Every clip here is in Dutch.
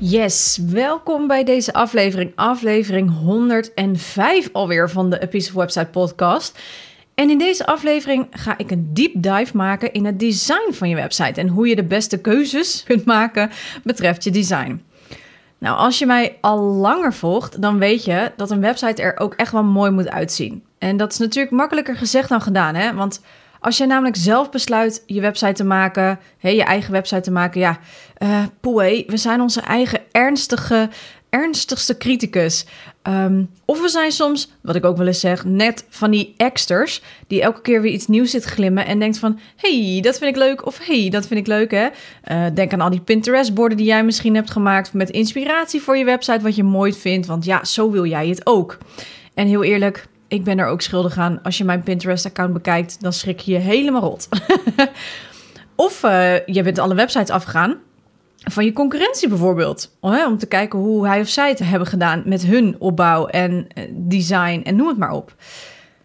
Yes, welkom bij deze aflevering, aflevering 105 alweer van de A Piece of Website podcast. En in deze aflevering ga ik een deep dive maken in het design van je website en hoe je de beste keuzes kunt maken betreft je design. Nou, als je mij al langer volgt, dan weet je dat een website er ook echt wel mooi moet uitzien. En dat is natuurlijk makkelijker gezegd dan gedaan, hè? Want als je namelijk zelf besluit je website te maken, je eigen website te maken, ja, uh, poeh, we zijn onze eigen ernstige, ernstigste criticus. Um, of we zijn soms, wat ik ook wel eens zeg, net van die exters die elke keer weer iets nieuws zit glimmen en denkt van, hey, dat vind ik leuk of hey, dat vind ik leuk, hè. Uh, denk aan al die Pinterest-borden die jij misschien hebt gemaakt met inspiratie voor je website, wat je mooi vindt, want ja, zo wil jij het ook. En heel eerlijk, ik ben er ook schuldig aan. Als je mijn Pinterest-account bekijkt, dan schrik je je helemaal rot. of uh, je bent alle websites afgegaan van je concurrentie bijvoorbeeld. Om te kijken hoe hij of zij het hebben gedaan met hun opbouw en eh, design en noem het maar op.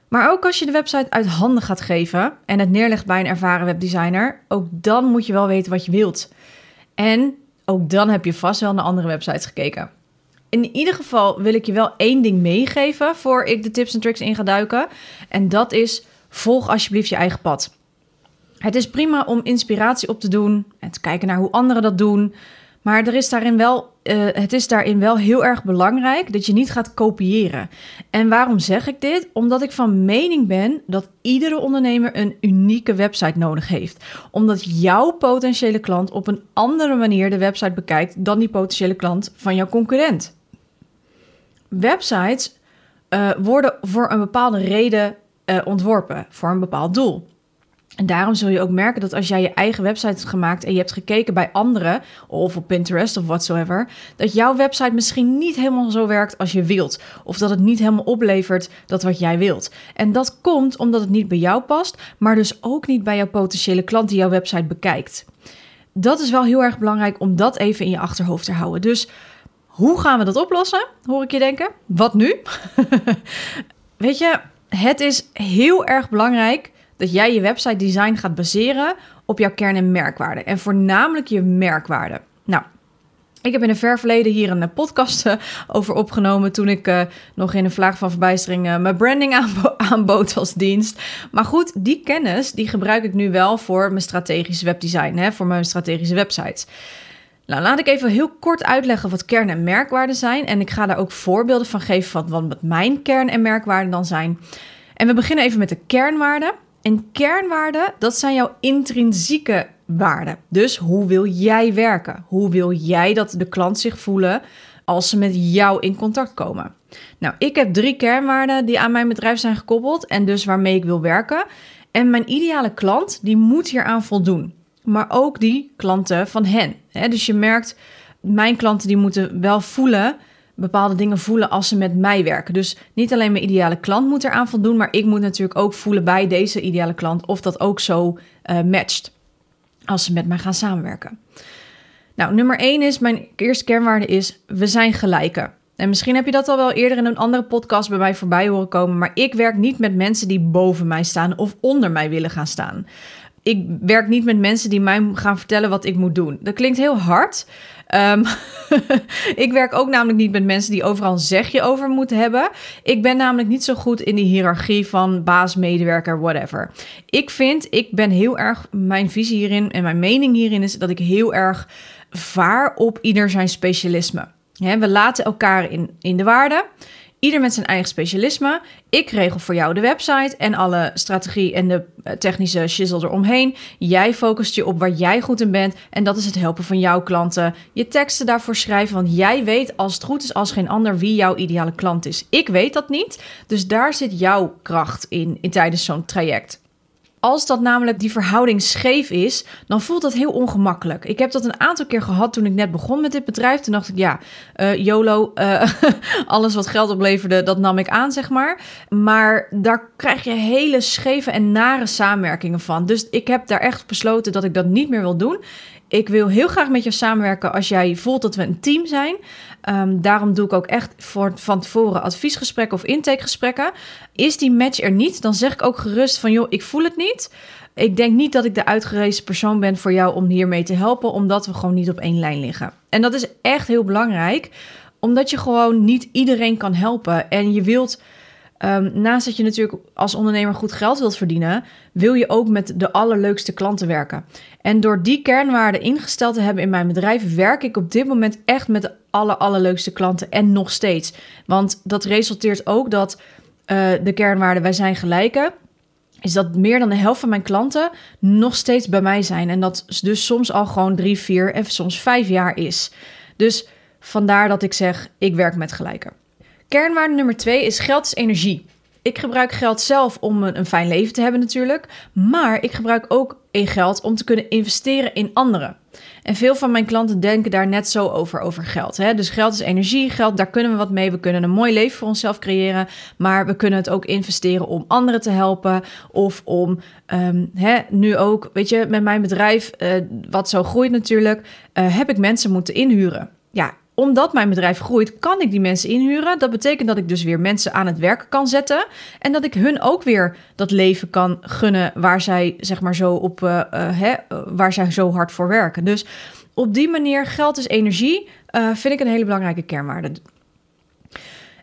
Maar ook als je de website uit handen gaat geven en het neerlegt bij een ervaren webdesigner, ook dan moet je wel weten wat je wilt. En ook dan heb je vast wel naar andere websites gekeken in ieder geval wil ik je wel één ding meegeven voor ik de tips en tricks in ga duiken. En dat is: volg alsjeblieft je eigen pad. Het is prima om inspiratie op te doen en te kijken naar hoe anderen dat doen. Maar er is daarin wel, uh, het is daarin wel heel erg belangrijk dat je niet gaat kopiëren. En waarom zeg ik dit? Omdat ik van mening ben dat iedere ondernemer een unieke website nodig heeft. Omdat jouw potentiële klant op een andere manier de website bekijkt dan die potentiële klant van jouw concurrent websites uh, worden voor een bepaalde reden uh, ontworpen, voor een bepaald doel. En daarom zul je ook merken dat als jij je eigen website hebt gemaakt en je hebt gekeken bij anderen, of op Pinterest of whatsoever, dat jouw website misschien niet helemaal zo werkt als je wilt. Of dat het niet helemaal oplevert dat wat jij wilt. En dat komt omdat het niet bij jou past, maar dus ook niet bij jouw potentiële klant die jouw website bekijkt. Dat is wel heel erg belangrijk om dat even in je achterhoofd te houden. Dus hoe gaan we dat oplossen? Hoor ik je denken. Wat nu? Weet je, het is heel erg belangrijk dat jij je website design gaat baseren op jouw kern- en merkwaarde. En voornamelijk je merkwaarde. Nou, ik heb in een ver verleden hier een podcast eh, over opgenomen toen ik uh, nog in een vlaag van verbijstering uh, mijn branding aanbo aanbood als dienst. Maar goed, die kennis die gebruik ik nu wel voor mijn strategische webdesign, hè, voor mijn strategische websites. Nou, laat ik even heel kort uitleggen wat kern- en merkwaarden zijn. En ik ga daar ook voorbeelden van geven van wat mijn kern- en merkwaarden dan zijn. En we beginnen even met de kernwaarden. En kernwaarden, dat zijn jouw intrinsieke waarden. Dus hoe wil jij werken? Hoe wil jij dat de klant zich voelen als ze met jou in contact komen? Nou, ik heb drie kernwaarden die aan mijn bedrijf zijn gekoppeld en dus waarmee ik wil werken. En mijn ideale klant, die moet hier aan voldoen maar ook die klanten van hen. Dus je merkt, mijn klanten die moeten wel voelen, bepaalde dingen voelen als ze met mij werken. Dus niet alleen mijn ideale klant moet eraan voldoen, maar ik moet natuurlijk ook voelen bij deze ideale klant of dat ook zo uh, matcht als ze met mij gaan samenwerken. Nou, nummer één is, mijn eerste kernwaarde is, we zijn gelijken. En misschien heb je dat al wel eerder in een andere podcast bij mij voorbij horen komen, maar ik werk niet met mensen die boven mij staan of onder mij willen gaan staan ik werk niet met mensen die mij gaan vertellen wat ik moet doen. Dat klinkt heel hard. Um, ik werk ook namelijk niet met mensen die overal een zegje over moeten hebben. Ik ben namelijk niet zo goed in die hiërarchie van baas, medewerker, whatever. Ik vind, ik ben heel erg, mijn visie hierin en mijn mening hierin is dat ik heel erg vaar op ieder zijn specialisme. we laten elkaar in, in de waarde. Ieder met zijn eigen specialisme. Ik regel voor jou de website en alle strategie en de eh, technische shizzle eromheen. Jij focust je op waar jij goed in bent. En dat is het helpen van jouw klanten. Je teksten daarvoor schrijven. Want jij weet als het goed is als geen ander wie jouw ideale klant is. Ik weet dat niet. Dus daar zit jouw kracht in, in tijdens zo'n traject. Als dat namelijk die verhouding scheef is, dan voelt dat heel ongemakkelijk. Ik heb dat een aantal keer gehad toen ik net begon met dit bedrijf. Toen dacht ik, ja, uh, YOLO, uh, alles wat geld opleverde, dat nam ik aan, zeg maar. Maar daar krijg je hele scheve en nare samenwerkingen van. Dus ik heb daar echt besloten dat ik dat niet meer wil doen. Ik wil heel graag met je samenwerken als jij voelt dat we een team zijn. Um, daarom doe ik ook echt voor, van tevoren adviesgesprekken of intakegesprekken. Is die match er niet, dan zeg ik ook gerust van joh, ik voel het niet. Ik denk niet dat ik de uitgerezen persoon ben voor jou om hiermee te helpen, omdat we gewoon niet op één lijn liggen. En dat is echt heel belangrijk, omdat je gewoon niet iedereen kan helpen. En je wilt Um, naast dat je natuurlijk als ondernemer goed geld wilt verdienen, wil je ook met de allerleukste klanten werken. En door die kernwaarden ingesteld te hebben in mijn bedrijf, werk ik op dit moment echt met de aller, allerleukste klanten en nog steeds. Want dat resulteert ook dat uh, de kernwaarden wij zijn gelijken, is dat meer dan de helft van mijn klanten nog steeds bij mij zijn. En dat dus soms al gewoon drie, vier en soms vijf jaar is. Dus vandaar dat ik zeg, ik werk met gelijken. Kernwaarde nummer twee is geld is energie. Ik gebruik geld zelf om een, fijn leven te hebben natuurlijk, maar ik gebruik ook geld om te kunnen investeren in anderen. En veel van mijn klanten denken daar net zo over, over geld. Hè? Dus geld is energie, geld, daar kunnen we wat mee. We kunnen een mooi leven voor onszelf creëren, maar we kunnen het ook investeren om anderen te helpen. Of om, ehm, hè, nu ook, weet je, met mijn bedrijf, uh, wat zo groeit natuurlijk, uh, heb ik mensen moeten inhuren. Ja, omdat mijn bedrijf groeit, kan ik die mensen inhuren. Dat betekent dat ik dus weer mensen aan het werk kan zetten. En dat ik hun ook weer dat leven kan gunnen waar zij, zeg maar, zo op uh, hè, waar zij zo hard voor werken. Dus op die manier, geld is energie, uh, vind ik een hele belangrijke kernwaarde.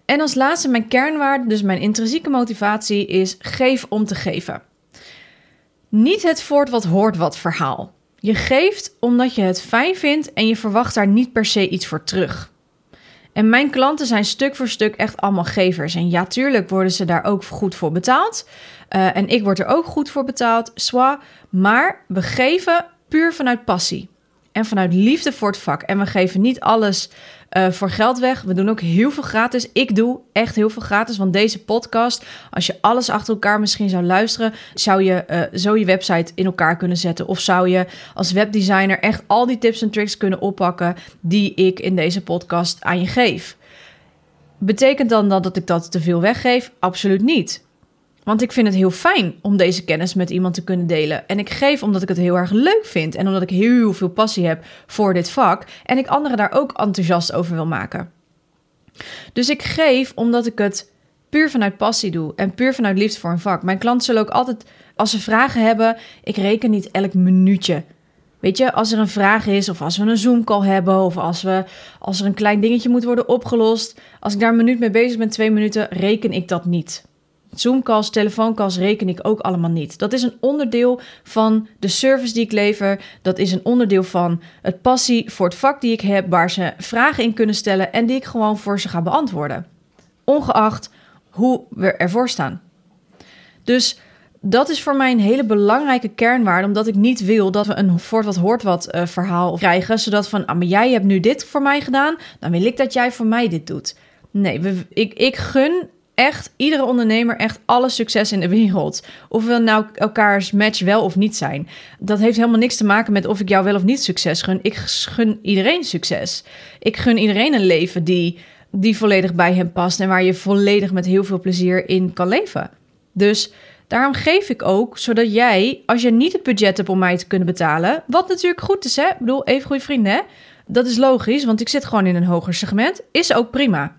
En als laatste, mijn kernwaarde, dus mijn intrinsieke motivatie, is geef om te geven. Niet het voort wat hoort wat verhaal. Je geeft omdat je het fijn vindt en je verwacht daar niet per se iets voor terug. En mijn klanten zijn stuk voor stuk echt allemaal gevers. En ja, tuurlijk worden ze daar ook goed voor betaald. Uh, en ik word er ook goed voor betaald, swa. Maar we geven puur vanuit passie en vanuit liefde voor het vak. En we geven niet alles uh, voor geld weg. We doen ook heel veel gratis. Ik doe echt heel veel gratis. Want deze podcast, als je alles achter elkaar misschien zou luisteren, zou je uh, zo je website in elkaar kunnen zetten. Of zou je als webdesigner echt al die tips en tricks kunnen oppakken die ik in deze podcast aan je geef. Betekent dan dat ik dat te veel weggeef? Absoluut niet. Want ik vind het heel fijn om deze kennis met iemand te kunnen delen. En ik geef omdat ik het heel erg leuk vind en omdat ik heel veel passie heb voor dit vak en ik anderen daar ook enthousiast over wil maken. Dus ik geef omdat ik het puur vanuit passie doe en puur vanuit liefde voor een vak. Mijn klanten zullen ook altijd, als ze vragen hebben, ik reken niet elk minuutje. Weet je, als er een vraag is, of als we een Zoom-call hebben, of als, we, als er een klein dingetje moet worden opgelost, als ik daar een minuut mee bezig ben, twee minuten, reken ik dat niet. Zoomcalls, telefooncalls reken ik ook allemaal niet. Dat is een onderdeel van de service die ik lever. Dat is een onderdeel van het passie voor het vak die ik heb, waar ze vragen in kunnen stellen en die ik gewoon voor ze ga beantwoorden. Ongeacht hoe we ervoor staan. Dus dat is voor mij een hele belangrijke kernwaarde, omdat ik niet wil dat we een voort wat hoort wat uh, verhaal krijgen, zodat van, ah, maar jij hebt nu dit voor mij gedaan, dan wil ik dat jij voor mij dit doet. Nee, ik, ik gun echt iedere ondernemer echt alle succes in de wereld. Of we nou elkaars match wel of niet zijn. Dat heeft helemaal niks te maken met of ik jou wel of niet succes gun. Ik gun iedereen succes. Ik gun iedereen een leven die, die volledig bij hem past en waar je volledig met heel veel plezier in kan leven. Dus daarom geef ik ook, zodat jij, als je niet het budget hebt om mij te kunnen betalen, wat natuurlijk goed is, hè? Ik bedoel, even goede vrienden, hè? Dat is logisch, want ik zit gewoon in een hoger segment. Is ook prima.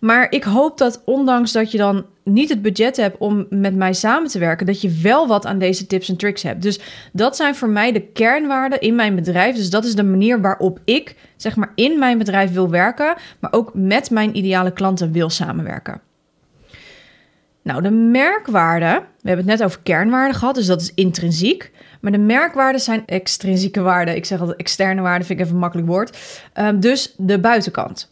Maar ik hoop dat ondanks dat je dan niet het budget hebt om met mij samen te werken, dat je wel wat aan deze tips en tricks hebt. Dus dat zijn voor mij de kernwaarden in mijn bedrijf. Dus dat is de manier waarop ik, zeg maar, in mijn bedrijf wil werken, maar ook met mijn ideale klanten wil samenwerken. Nou, de merkwaarden, we hebben het net over kernwaarden gehad, dus dat is intrinsiek. Maar de merkwaarden zijn extrinsieke waarden. Ik zeg altijd externe waarden, vind ik even een makkelijk woord. Um, dus de buitenkant.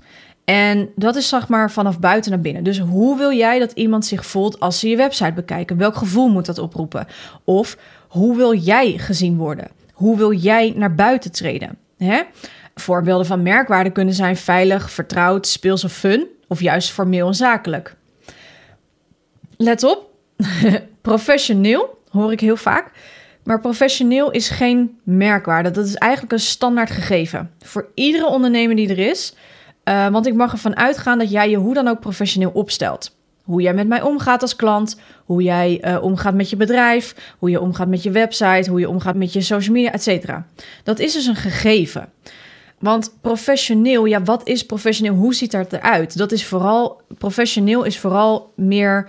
En dat is zeg maar vanaf buiten naar binnen. Dus hoe wil jij dat iemand zich voelt als ze je website bekijken? Welk gevoel moet dat oproepen? Of hoe wil jij gezien worden? Hoe wil jij naar buiten treden? Hè? Voorbeelden van merkwaarden kunnen zijn veilig, vertrouwd, speels of fun, of juist formeel en zakelijk. Let op, professioneel hoor ik heel vaak. Maar professioneel is geen merkwaarde. Dat is eigenlijk een standaard gegeven. Voor iedere ondernemer die er is. Uh, want ik mag ervan uitgaan dat jij je hoe dan ook professioneel opstelt. Hoe jij met mij omgaat als klant, hoe jij uh, omgaat met je bedrijf, hoe je omgaat met je website, hoe je omgaat met je social media, etc. Dat is dus een gegeven. Want professioneel, ja, wat is professioneel? Hoe ziet dat eruit? Dat is vooral, professioneel is vooral meer,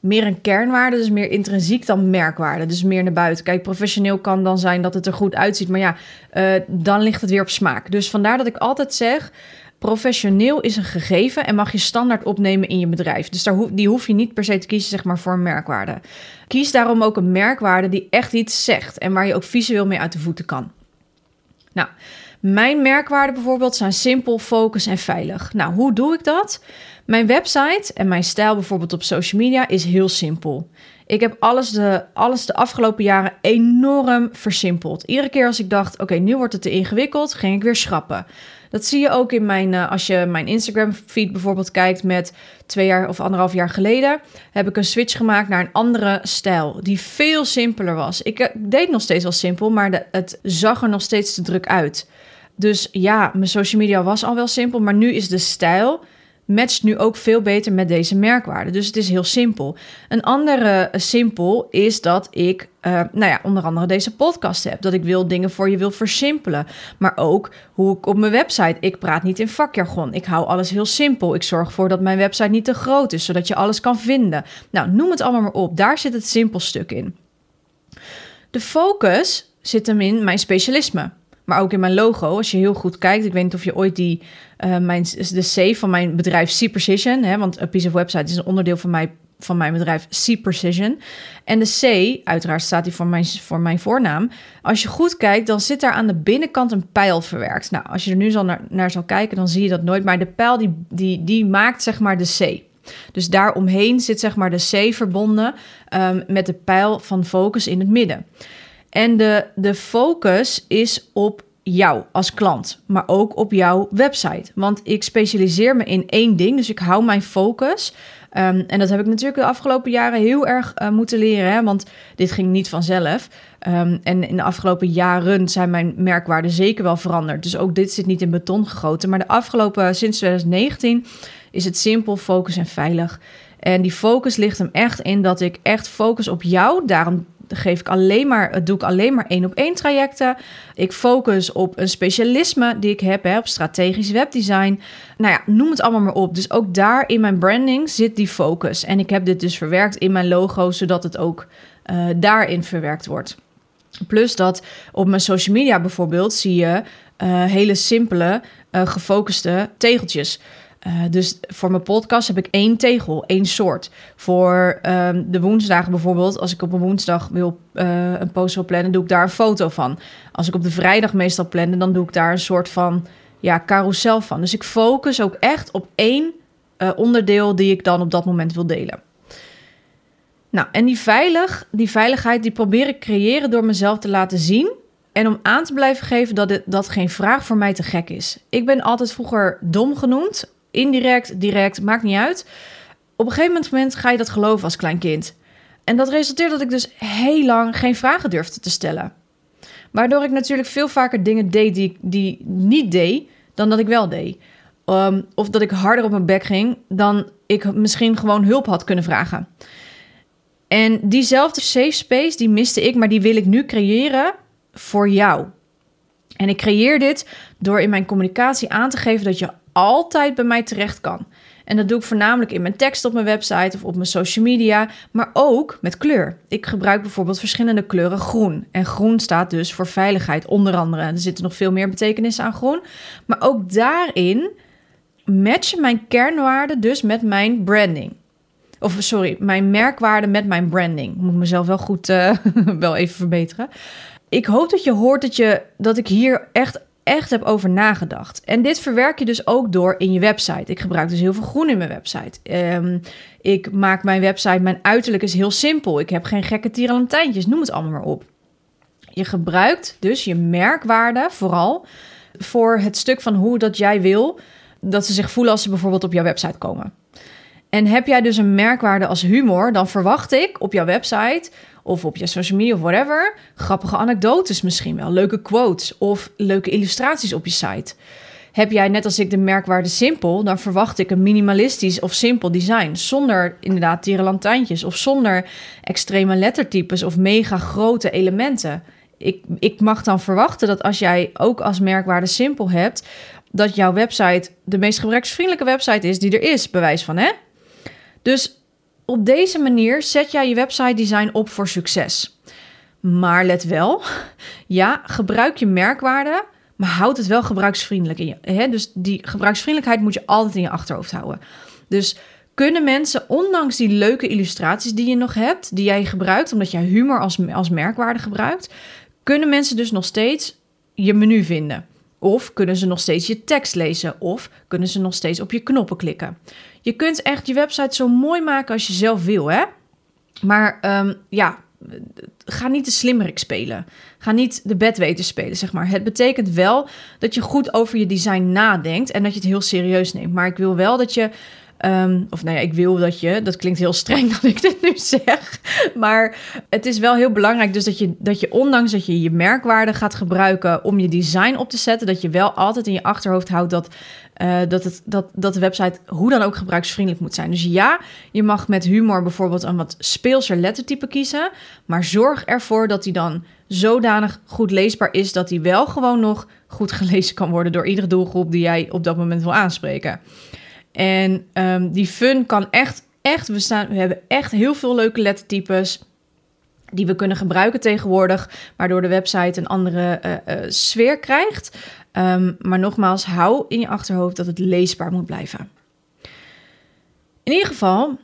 meer een kernwaarde, dus meer intrinsiek dan merkwaarde. Dus meer naar buiten. Kijk, professioneel kan dan zijn dat het er goed uitziet, maar ja, uh, dan ligt het weer op smaak. Dus vandaar dat ik altijd zeg, Professioneel is een gegeven en mag je standaard opnemen in je bedrijf. Dus daar die hoef je niet per se te kiezen zeg maar, voor een merkwaarde. Kies daarom ook een merkwaarde die echt iets zegt en waar je ook visueel mee uit de voeten kan. Nou, mijn merkwaarden bijvoorbeeld zijn simpel, focus en veilig. Nou, hoe doe ik dat? Mijn website en mijn stijl bijvoorbeeld op social media is heel simpel. Ik heb alles de, alles de afgelopen jaren enorm versimpeld. Iedere keer als ik dacht, oké, nu wordt het te ingewikkeld, ging ik weer schrappen. Dat zie je ook in mijn, uh, als je mijn Instagram feed bijvoorbeeld kijkt met twee jaar of anderhalf jaar geleden, heb ik een switch gemaakt naar een andere stijl die veel simpeler was. Ik uh, deed nog steeds wel simpel, maar de, het zag er nog steeds te druk uit. Dus ja, mijn social media was al wel simpel, maar nu is de stijl matcht nu ook veel beter met deze merkwaarde. Dus het is heel simpel. Een andere uh, simpel is dat ik, uh, nou ja, onder andere deze podcast heb. Dat ik wil dingen voor je wil versimpelen. Maar ook hoe ik op mijn website, ik praat niet in vakjargon. Ik hou alles heel simpel. Ik zorg ervoor dat mijn website niet te groot is, zodat je alles kan vinden. Nou, noem het allemaal maar op. Daar zit het simpel stuk in. De focus zit hem in mijn specialisme maar ook in mijn logo. Als je heel goed kijkt, ik weet niet of je ooit die, uh, mijn, de C van mijn bedrijf C Precision, hè, want een piece of website is een onderdeel van, mij, van mijn bedrijf C Precision. En de C, uiteraard staat die voor mijn, voor mijn voornaam. Als je goed kijkt, dan zit daar aan de binnenkant een pijl verwerkt. Nou, als je er nu zal naar, naar zal kijken, dan zie je dat nooit. Maar de pijl die, die, die maakt zeg maar de C. Dus daaromheen zit zeg maar de C verbonden um, met de pijl van focus in het midden. En de, de focus is op jou als klant, maar ook op jouw website. Want ik specialiseer me in één ding, dus ik hou mijn focus. Um, en dat heb ik natuurlijk de afgelopen jaren heel erg uh, moeten leren, hè, want dit ging niet vanzelf. Um, en in de afgelopen jaren zijn mijn merkwaarden zeker wel veranderd. Dus ook dit zit niet in beton gegoten. Maar de afgelopen, sinds 2019, is het simpel, focus en veilig. En die focus ligt hem echt in dat ik echt focus op jou. Daarom geef ik alleen maar, doe ik alleen maar één op één trajecten. Ik focus op een specialisme die ik heb, hè, op strategisch webdesign. Nou ja, noem het allemaal maar op. Dus ook daar in mijn branding zit die focus. En ik heb dit dus verwerkt in mijn logo, zodat het ook uh, daarin verwerkt wordt. Plus dat op mijn social media bijvoorbeeld zie je uh, hele simpele, gefocuste tegeltjes. Uh, dus voor mijn podcast heb ik één tegel, één soort. Voor um, de woensdagen bijvoorbeeld, als ik op een woensdag wil, uh, een post wil plannen, doe ik daar een foto van. Als ik op de vrijdag meestal plan, dan doe ik daar een soort van ja, carousel van. Dus ik focus ook echt op één uh, onderdeel die ik dan op dat moment wil delen. Nou, en die, veilig, die veiligheid die probeer ik creëren door mezelf te laten zien en om aan te blijven geven dat dit, dat geen vraag voor mij te gek is. Ik ben altijd vroeger dom genoemd indirect, direct, maakt niet uit. Op een gegeven moment ga je dat geloven als klein kind. En dat resulteert dat ik dus heel lang geen vragen durfde te stellen. Waardoor ik natuurlijk veel vaker dingen deed die die niet deed, dan dat ik wel deed. Um, of dat ik harder op mijn bek ging dan ik misschien gewoon hulp had kunnen vragen. En diezelfde safe space, die miste ik, maar die wil ik nu creëren voor jou. En ik creëer dit door in mijn communicatie aan te geven dat je altijd bij mij terecht kan. En dat doe ik voornamelijk in mijn tekst op mijn website of op mijn social media, maar ook met kleur. Ik gebruik bijvoorbeeld verschillende kleuren groen. En groen staat dus voor veiligheid, onder andere. Er zitten nog veel meer betekenissen aan groen. Maar ook daarin matchen mijn kernwaarden dus met mijn branding. Of sorry, mijn merkwaarde met mijn branding. Moet ik mezelf wel goed uh, wel even verbeteren. Ik hoop dat je hoort dat, je, dat ik hier echt echt heb over nagedacht. En dit verwerk je dus ook door in je website. Ik gebruik dus heel veel groen in mijn website. Um, ik maak mijn website, mijn uiterlijk is heel simpel. Ik heb geen gekke tierenlantijntjes, noem het allemaal maar op. Je gebruikt dus je merkwaarde vooral voor het stuk van hoe dat jij wil dat ze zich voelen als ze bijvoorbeeld op jouw website komen. En heb jij dus een merkwaarde als humor, dan verwacht ik op jouw website of op je social media of whatever grappige anekdotes misschien wel, leuke quotes of leuke illustraties op je site. Heb jij net als ik de merkwaarde simpel, dan verwacht ik een minimalistisch of simpel design. Zonder inderdaad tierenlantijntjes of zonder extreme lettertypes of mega grote elementen. Ik, ik mag dan verwachten dat als jij ook als merkwaarde simpel hebt, dat jouw website de meest gebruiksvriendelijke website is die er is, bewijs van hè? Dus op deze manier zet jij je website design op voor succes. Maar let wel, ja, gebruik je merkwaarde maar houd het wel gebruiksvriendelijk in je. Hè? Dus die gebruiksvriendelijkheid moet je altijd in je achterhoofd houden. Dus kunnen mensen, ondanks die leuke illustraties die je nog hebt, die jij gebruikt, omdat jij humor als, als merkwaarde gebruikt, kunnen mensen dus nog steeds je menu vinden. Of kunnen ze nog steeds je tekst lezen. Of kunnen ze nog steeds op je knoppen klikken. Je kunt echt je website zo mooi maken als je zelf wil, hè? Maar um, ja, ga niet de slimmerik spelen. Ga niet de bedweter spelen, zeg maar. Het betekent wel dat je goed over je design nadenkt en dat je het heel serieus neemt. Maar ik wil wel dat je Um, of nou ja, ik wil dat je, dat klinkt heel streng dat ik dit nu zeg. Maar het is wel heel belangrijk dus dat je, dat je ondanks dat je je merkwaarde gaat gebruiken om je design op te zetten, dat je wel altijd in je achterhoofd houdt dat, uh, dat, het, dat, dat de website hoe dan ook gebruiksvriendelijk moet zijn. Dus ja, je mag met humor bijvoorbeeld een wat speelser lettertype kiezen, maar zorg ervoor dat die dan zodanig goed leesbaar is dat die wel gewoon nog goed gelezen kan worden door iedere doelgroep die jij op dat moment wil aanspreken. En um, die fun kan echt, echt, we, staan, we hebben echt heel veel leuke lettertypes die we kunnen gebruiken tegenwoordig, waardoor de website een andere uh, uh, sfeer krijgt. Um, maar nogmaals, hou in je achterhoofd dat het leesbaar moet blijven. In ieder geval,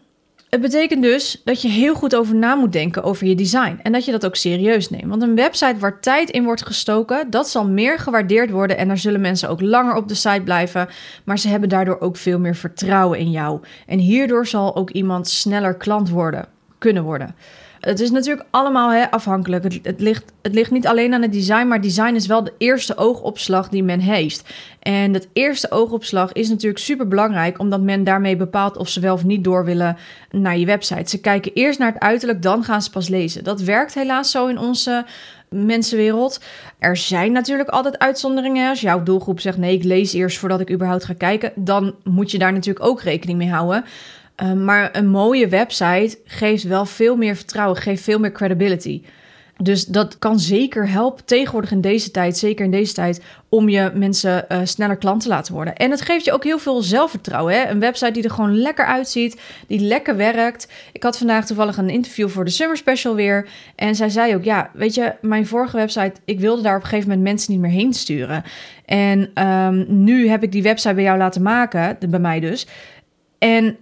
het betekent dus dat je heel goed over na moet denken over je design en dat je dat ook serieus neemt. Want een website waar tijd in wordt gestoken, dat zal meer gewaardeerd worden en daar zullen mensen ook langer op de site blijven, maar ze hebben daardoor ook veel meer vertrouwen in jou. En hierdoor zal ook iemand sneller klant worden, kunnen worden. Het is natuurlijk allemaal hè, afhankelijk. Het, het, ligt, het ligt niet alleen aan het design, maar design is wel de eerste oogopslag die men heeft. En dat eerste oogopslag is natuurlijk super belangrijk, omdat men daarmee bepaalt of ze wel of niet door willen naar je website. Ze kijken eerst naar het uiterlijk, dan gaan ze pas lezen. Dat werkt helaas zo in onze mensenwereld. Er zijn natuurlijk altijd uitzonderingen. Als jouw doelgroep zegt: nee, ik lees eerst voordat ik überhaupt ga kijken, dan moet je daar natuurlijk ook rekening mee houden. Ehm, maar een mooie website geeft wel veel meer vertrouwen, geeft veel meer credibility. Dus dat kan zeker helpen tegenwoordig in deze tijd, zeker in deze tijd, om je mensen uh, sneller klant te laten worden. En het geeft je ook heel veel zelfvertrouwen. Hè? Een website die er gewoon lekker uitziet, die lekker werkt. Ik had vandaag toevallig een interview voor de Summer Special weer. En zij zei ook, ja, weet je, mijn vorige website, ik wilde daar op een gegeven moment mensen niet meer heen sturen. En um, nu heb ik die website bij jou laten maken, bij mij dus. En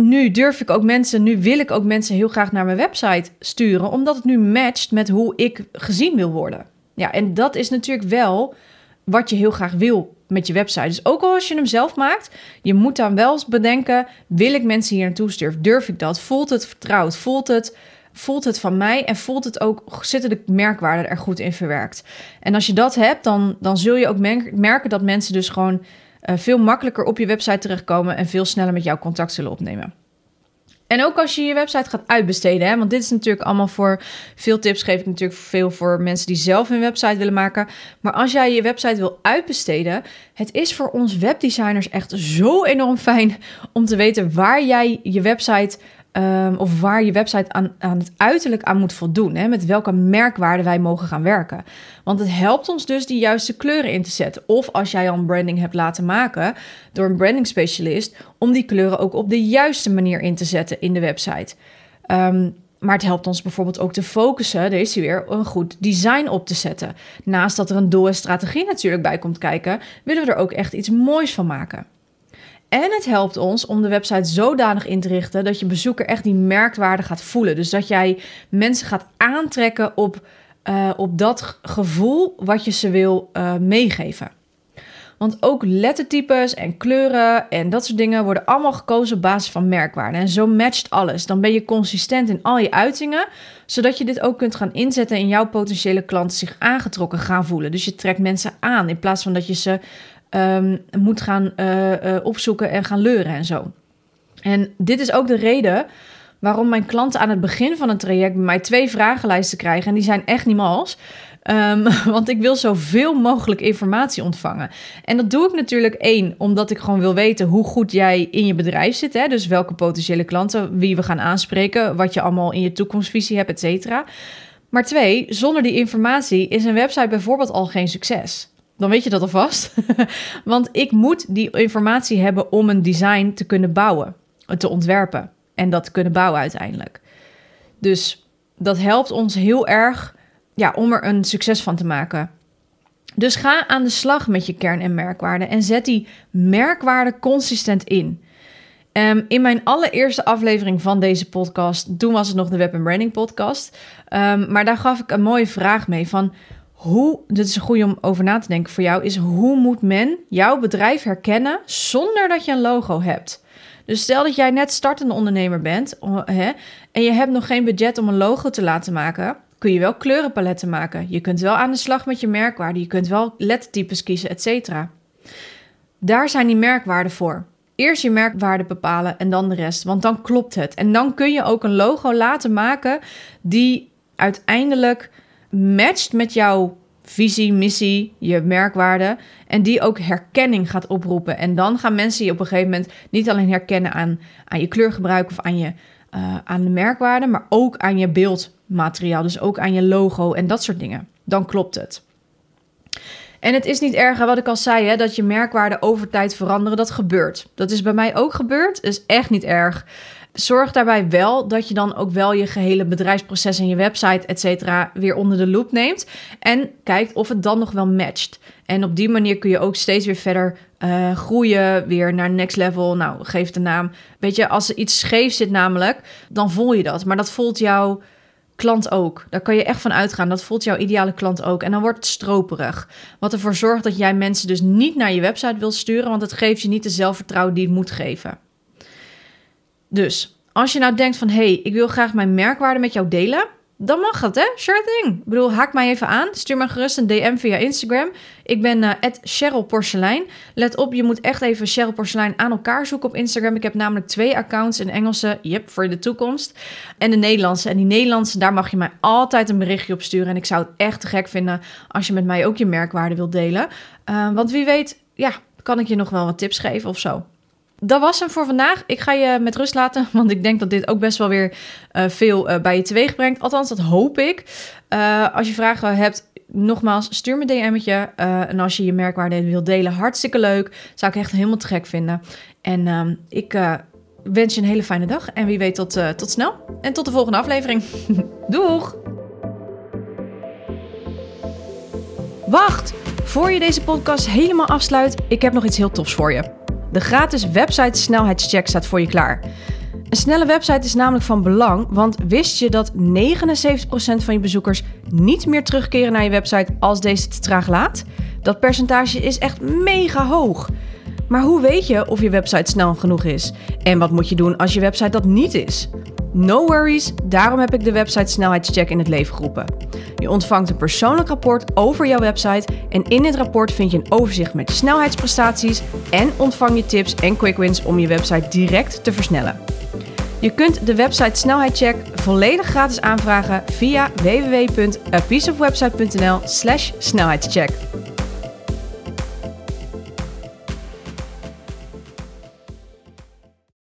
nu durf ik ook mensen, nu wil ik ook mensen heel graag naar mijn website sturen, omdat het nu matcht met hoe ik gezien wil worden. Ja, en dat is natuurlijk wel wat je heel graag wil met je website. Dus ook al als je hem zelf maakt, je moet dan wel eens bedenken: wil ik mensen hier naartoe sturen? Durf ik dat? Voelt het vertrouwd? Voelt het, voelt het van mij? En voelt het ook, zitten de merkwaarden er goed in verwerkt? En als je dat hebt, dan, dan zul je ook merken dat mensen dus gewoon veel makkelijker op je website terechtkomen en veel sneller met jou contact zullen opnemen. En ook als je je website gaat uitbesteden, hè, want dit is natuurlijk allemaal voor veel tips geef ik natuurlijk veel voor mensen die zelf een website willen maken. Maar als jij je website wil uitbesteden, het is voor ons webdesigners echt zo enorm fijn om te weten waar jij je website Um, of waar je website aan, aan het uiterlijk aan moet voldoen. Hè? Met welke merkwaarden wij mogen gaan werken. Want het helpt ons dus die juiste kleuren in te zetten. Of als jij al een branding hebt laten maken door een branding specialist, om die kleuren ook op de juiste manier in te zetten in de website. Um, maar het helpt ons bijvoorbeeld ook te focussen, is weer, een goed design op te zetten. Naast dat er een doel en strategie natuurlijk bij komt kijken, willen we er ook echt iets moois van maken. En het helpt ons om de website zodanig in te richten dat je bezoeker echt die merkwaarde gaat voelen. Dus dat jij mensen gaat aantrekken op, uh, op dat gevoel wat je ze wil uh, meegeven. Want ook lettertypes en kleuren en dat soort dingen worden allemaal gekozen op basis van merkwaarden. En zo matcht alles. Dan ben je consistent in al je uitingen, zodat je dit ook kunt gaan inzetten en jouw potentiële klanten zich aangetrokken gaan voelen. Dus je trekt mensen aan in plaats van dat je ze um, moet gaan uh, uh, opzoeken en gaan leuren en zo. En dit is ook de reden waarom mijn klanten aan het begin van een traject bij mij twee vragenlijsten krijgen. En die zijn echt niet mals. Um, want ik wil zoveel mogelijk informatie ontvangen. En dat doe ik natuurlijk één, omdat ik gewoon wil weten hoe goed jij in je bedrijf zit. Hè? Dus welke potentiële klanten, wie we gaan aanspreken, wat je allemaal in je toekomstvisie hebt, et cetera. Maar twee, zonder die informatie is een website bijvoorbeeld al geen succes. Dan weet je dat alvast. Want ik moet die informatie hebben om een design te kunnen bouwen, te ontwerpen en dat te kunnen bouwen uiteindelijk. Dus dat helpt ons heel erg ja, om er een succes van te maken. Dus ga aan de slag met je kern- en merkwaarden en zet die merkwaarden consistent in. Um, in mijn allereerste aflevering van deze podcast, toen was het nog de Web Branding podcast, um, maar daar gaf ik een mooie vraag mee van hoe, dit is een goede om over na te denken voor jou, is hoe moet men jouw bedrijf herkennen zonder dat je een logo hebt? Dus stel dat jij net startende ondernemer bent hè, en je hebt nog geen budget om een logo te laten maken, kun je wel kleurenpaletten maken. Je kunt wel aan de slag met je merkwaarden. Je kunt wel lettertypes kiezen, et cetera. Daar zijn die merkwaarden voor. Eerst je merkwaarde bepalen en dan de rest, want dan klopt het. En dan kun je ook een logo laten maken die uiteindelijk matcht met jouw visie, missie, je merkwaarde. En die ook herkenning gaat oproepen. En dan gaan mensen je op een gegeven moment niet alleen herkennen aan, aan je kleurgebruik of aan, je, uh, aan de merkwaarde, maar ook aan je beeldmateriaal. Dus ook aan je logo en dat soort dingen. Dan klopt het. En het is niet erg, wat ik al zei, hè, dat je merkwaarden over tijd veranderen. Dat gebeurt. Dat is bij mij ook gebeurd. is echt niet erg. Zorg daarbij wel dat je dan ook wel je gehele bedrijfsproces en je website, et cetera, weer onder de loep neemt. En kijkt of het dan nog wel matcht. En op die manier kun je ook steeds weer verder uh, groeien, weer naar next level. Nou, geef de naam. Weet je, als er iets scheef zit namelijk, dan voel je dat. Maar dat voelt jouw klant ook. Daar kan je echt van uitgaan. Dat voelt jouw ideale klant ook. En dan wordt het stroperig. Wat ervoor zorgt dat jij mensen dus niet naar je website wilt sturen, want het geeft je niet de zelfvertrouwen die het moet geven. Dus als je nou denkt van hé, hey, ik wil graag mijn merkwaarde met jou delen, dan mag het, hè? Sure thing. Ik bedoel, haak mij even aan. Stuur me gerust een DM via Instagram. Ik ben uh, Cheryl Porselein. Let op, je moet echt even Cheryl Porselein aan elkaar zoeken op Instagram. Ik heb namelijk twee accounts. Een Engelse, yep, voor de toekomst. En de Nederlandse. En die Nederlandse, daar mag je mij altijd een berichtje op sturen. En ik zou het echt gek vinden als je met mij ook je merkwaarde wilt delen. Uh, want wie weet, ja, kan ik je nog wel wat tips geven of zo dat was hem voor vandaag. Ik ga je met rust laten, want ik denk dat dit ook best wel weer uh, veel uh, bij je teweeg brengt. Althans, dat hoop ik. Uh, als je vragen hebt, nogmaals, stuur me een DM'tje. en als je je merkwaarde wilt delen, hartstikke leuk. Zou ik echt helemaal te gek vinden. En ehm, ik wens je een hele fijne dag. En wie weet tot, tot snel. En tot de volgende aflevering. Doeg! Wacht! Voor je deze podcast helemaal afsluit, ik heb nog iets heel tofs voor je. De gratis website snelheidscheck staat voor je klaar. Een snelle website is namelijk van belang, want wist je dat 79% van je bezoekers niet meer terugkeren naar je website als deze te traag laat? Dat percentage is echt mega hoog. Maar hoe weet je of je website snel genoeg is? En wat moet je doen als je website dat niet is? No worries, daarom heb ik de website snelheidscheck in het leven geroepen. Je ontvangt een persoonlijk rapport over jouw website en in dit rapport vind je een overzicht met snelheidsprestaties en ontvang je tips en quick wins om je website direct te versnellen. Je kunt de website snelheidscheck volledig gratis aanvragen via www.apieceofwebsite.nl/snelheidscheck.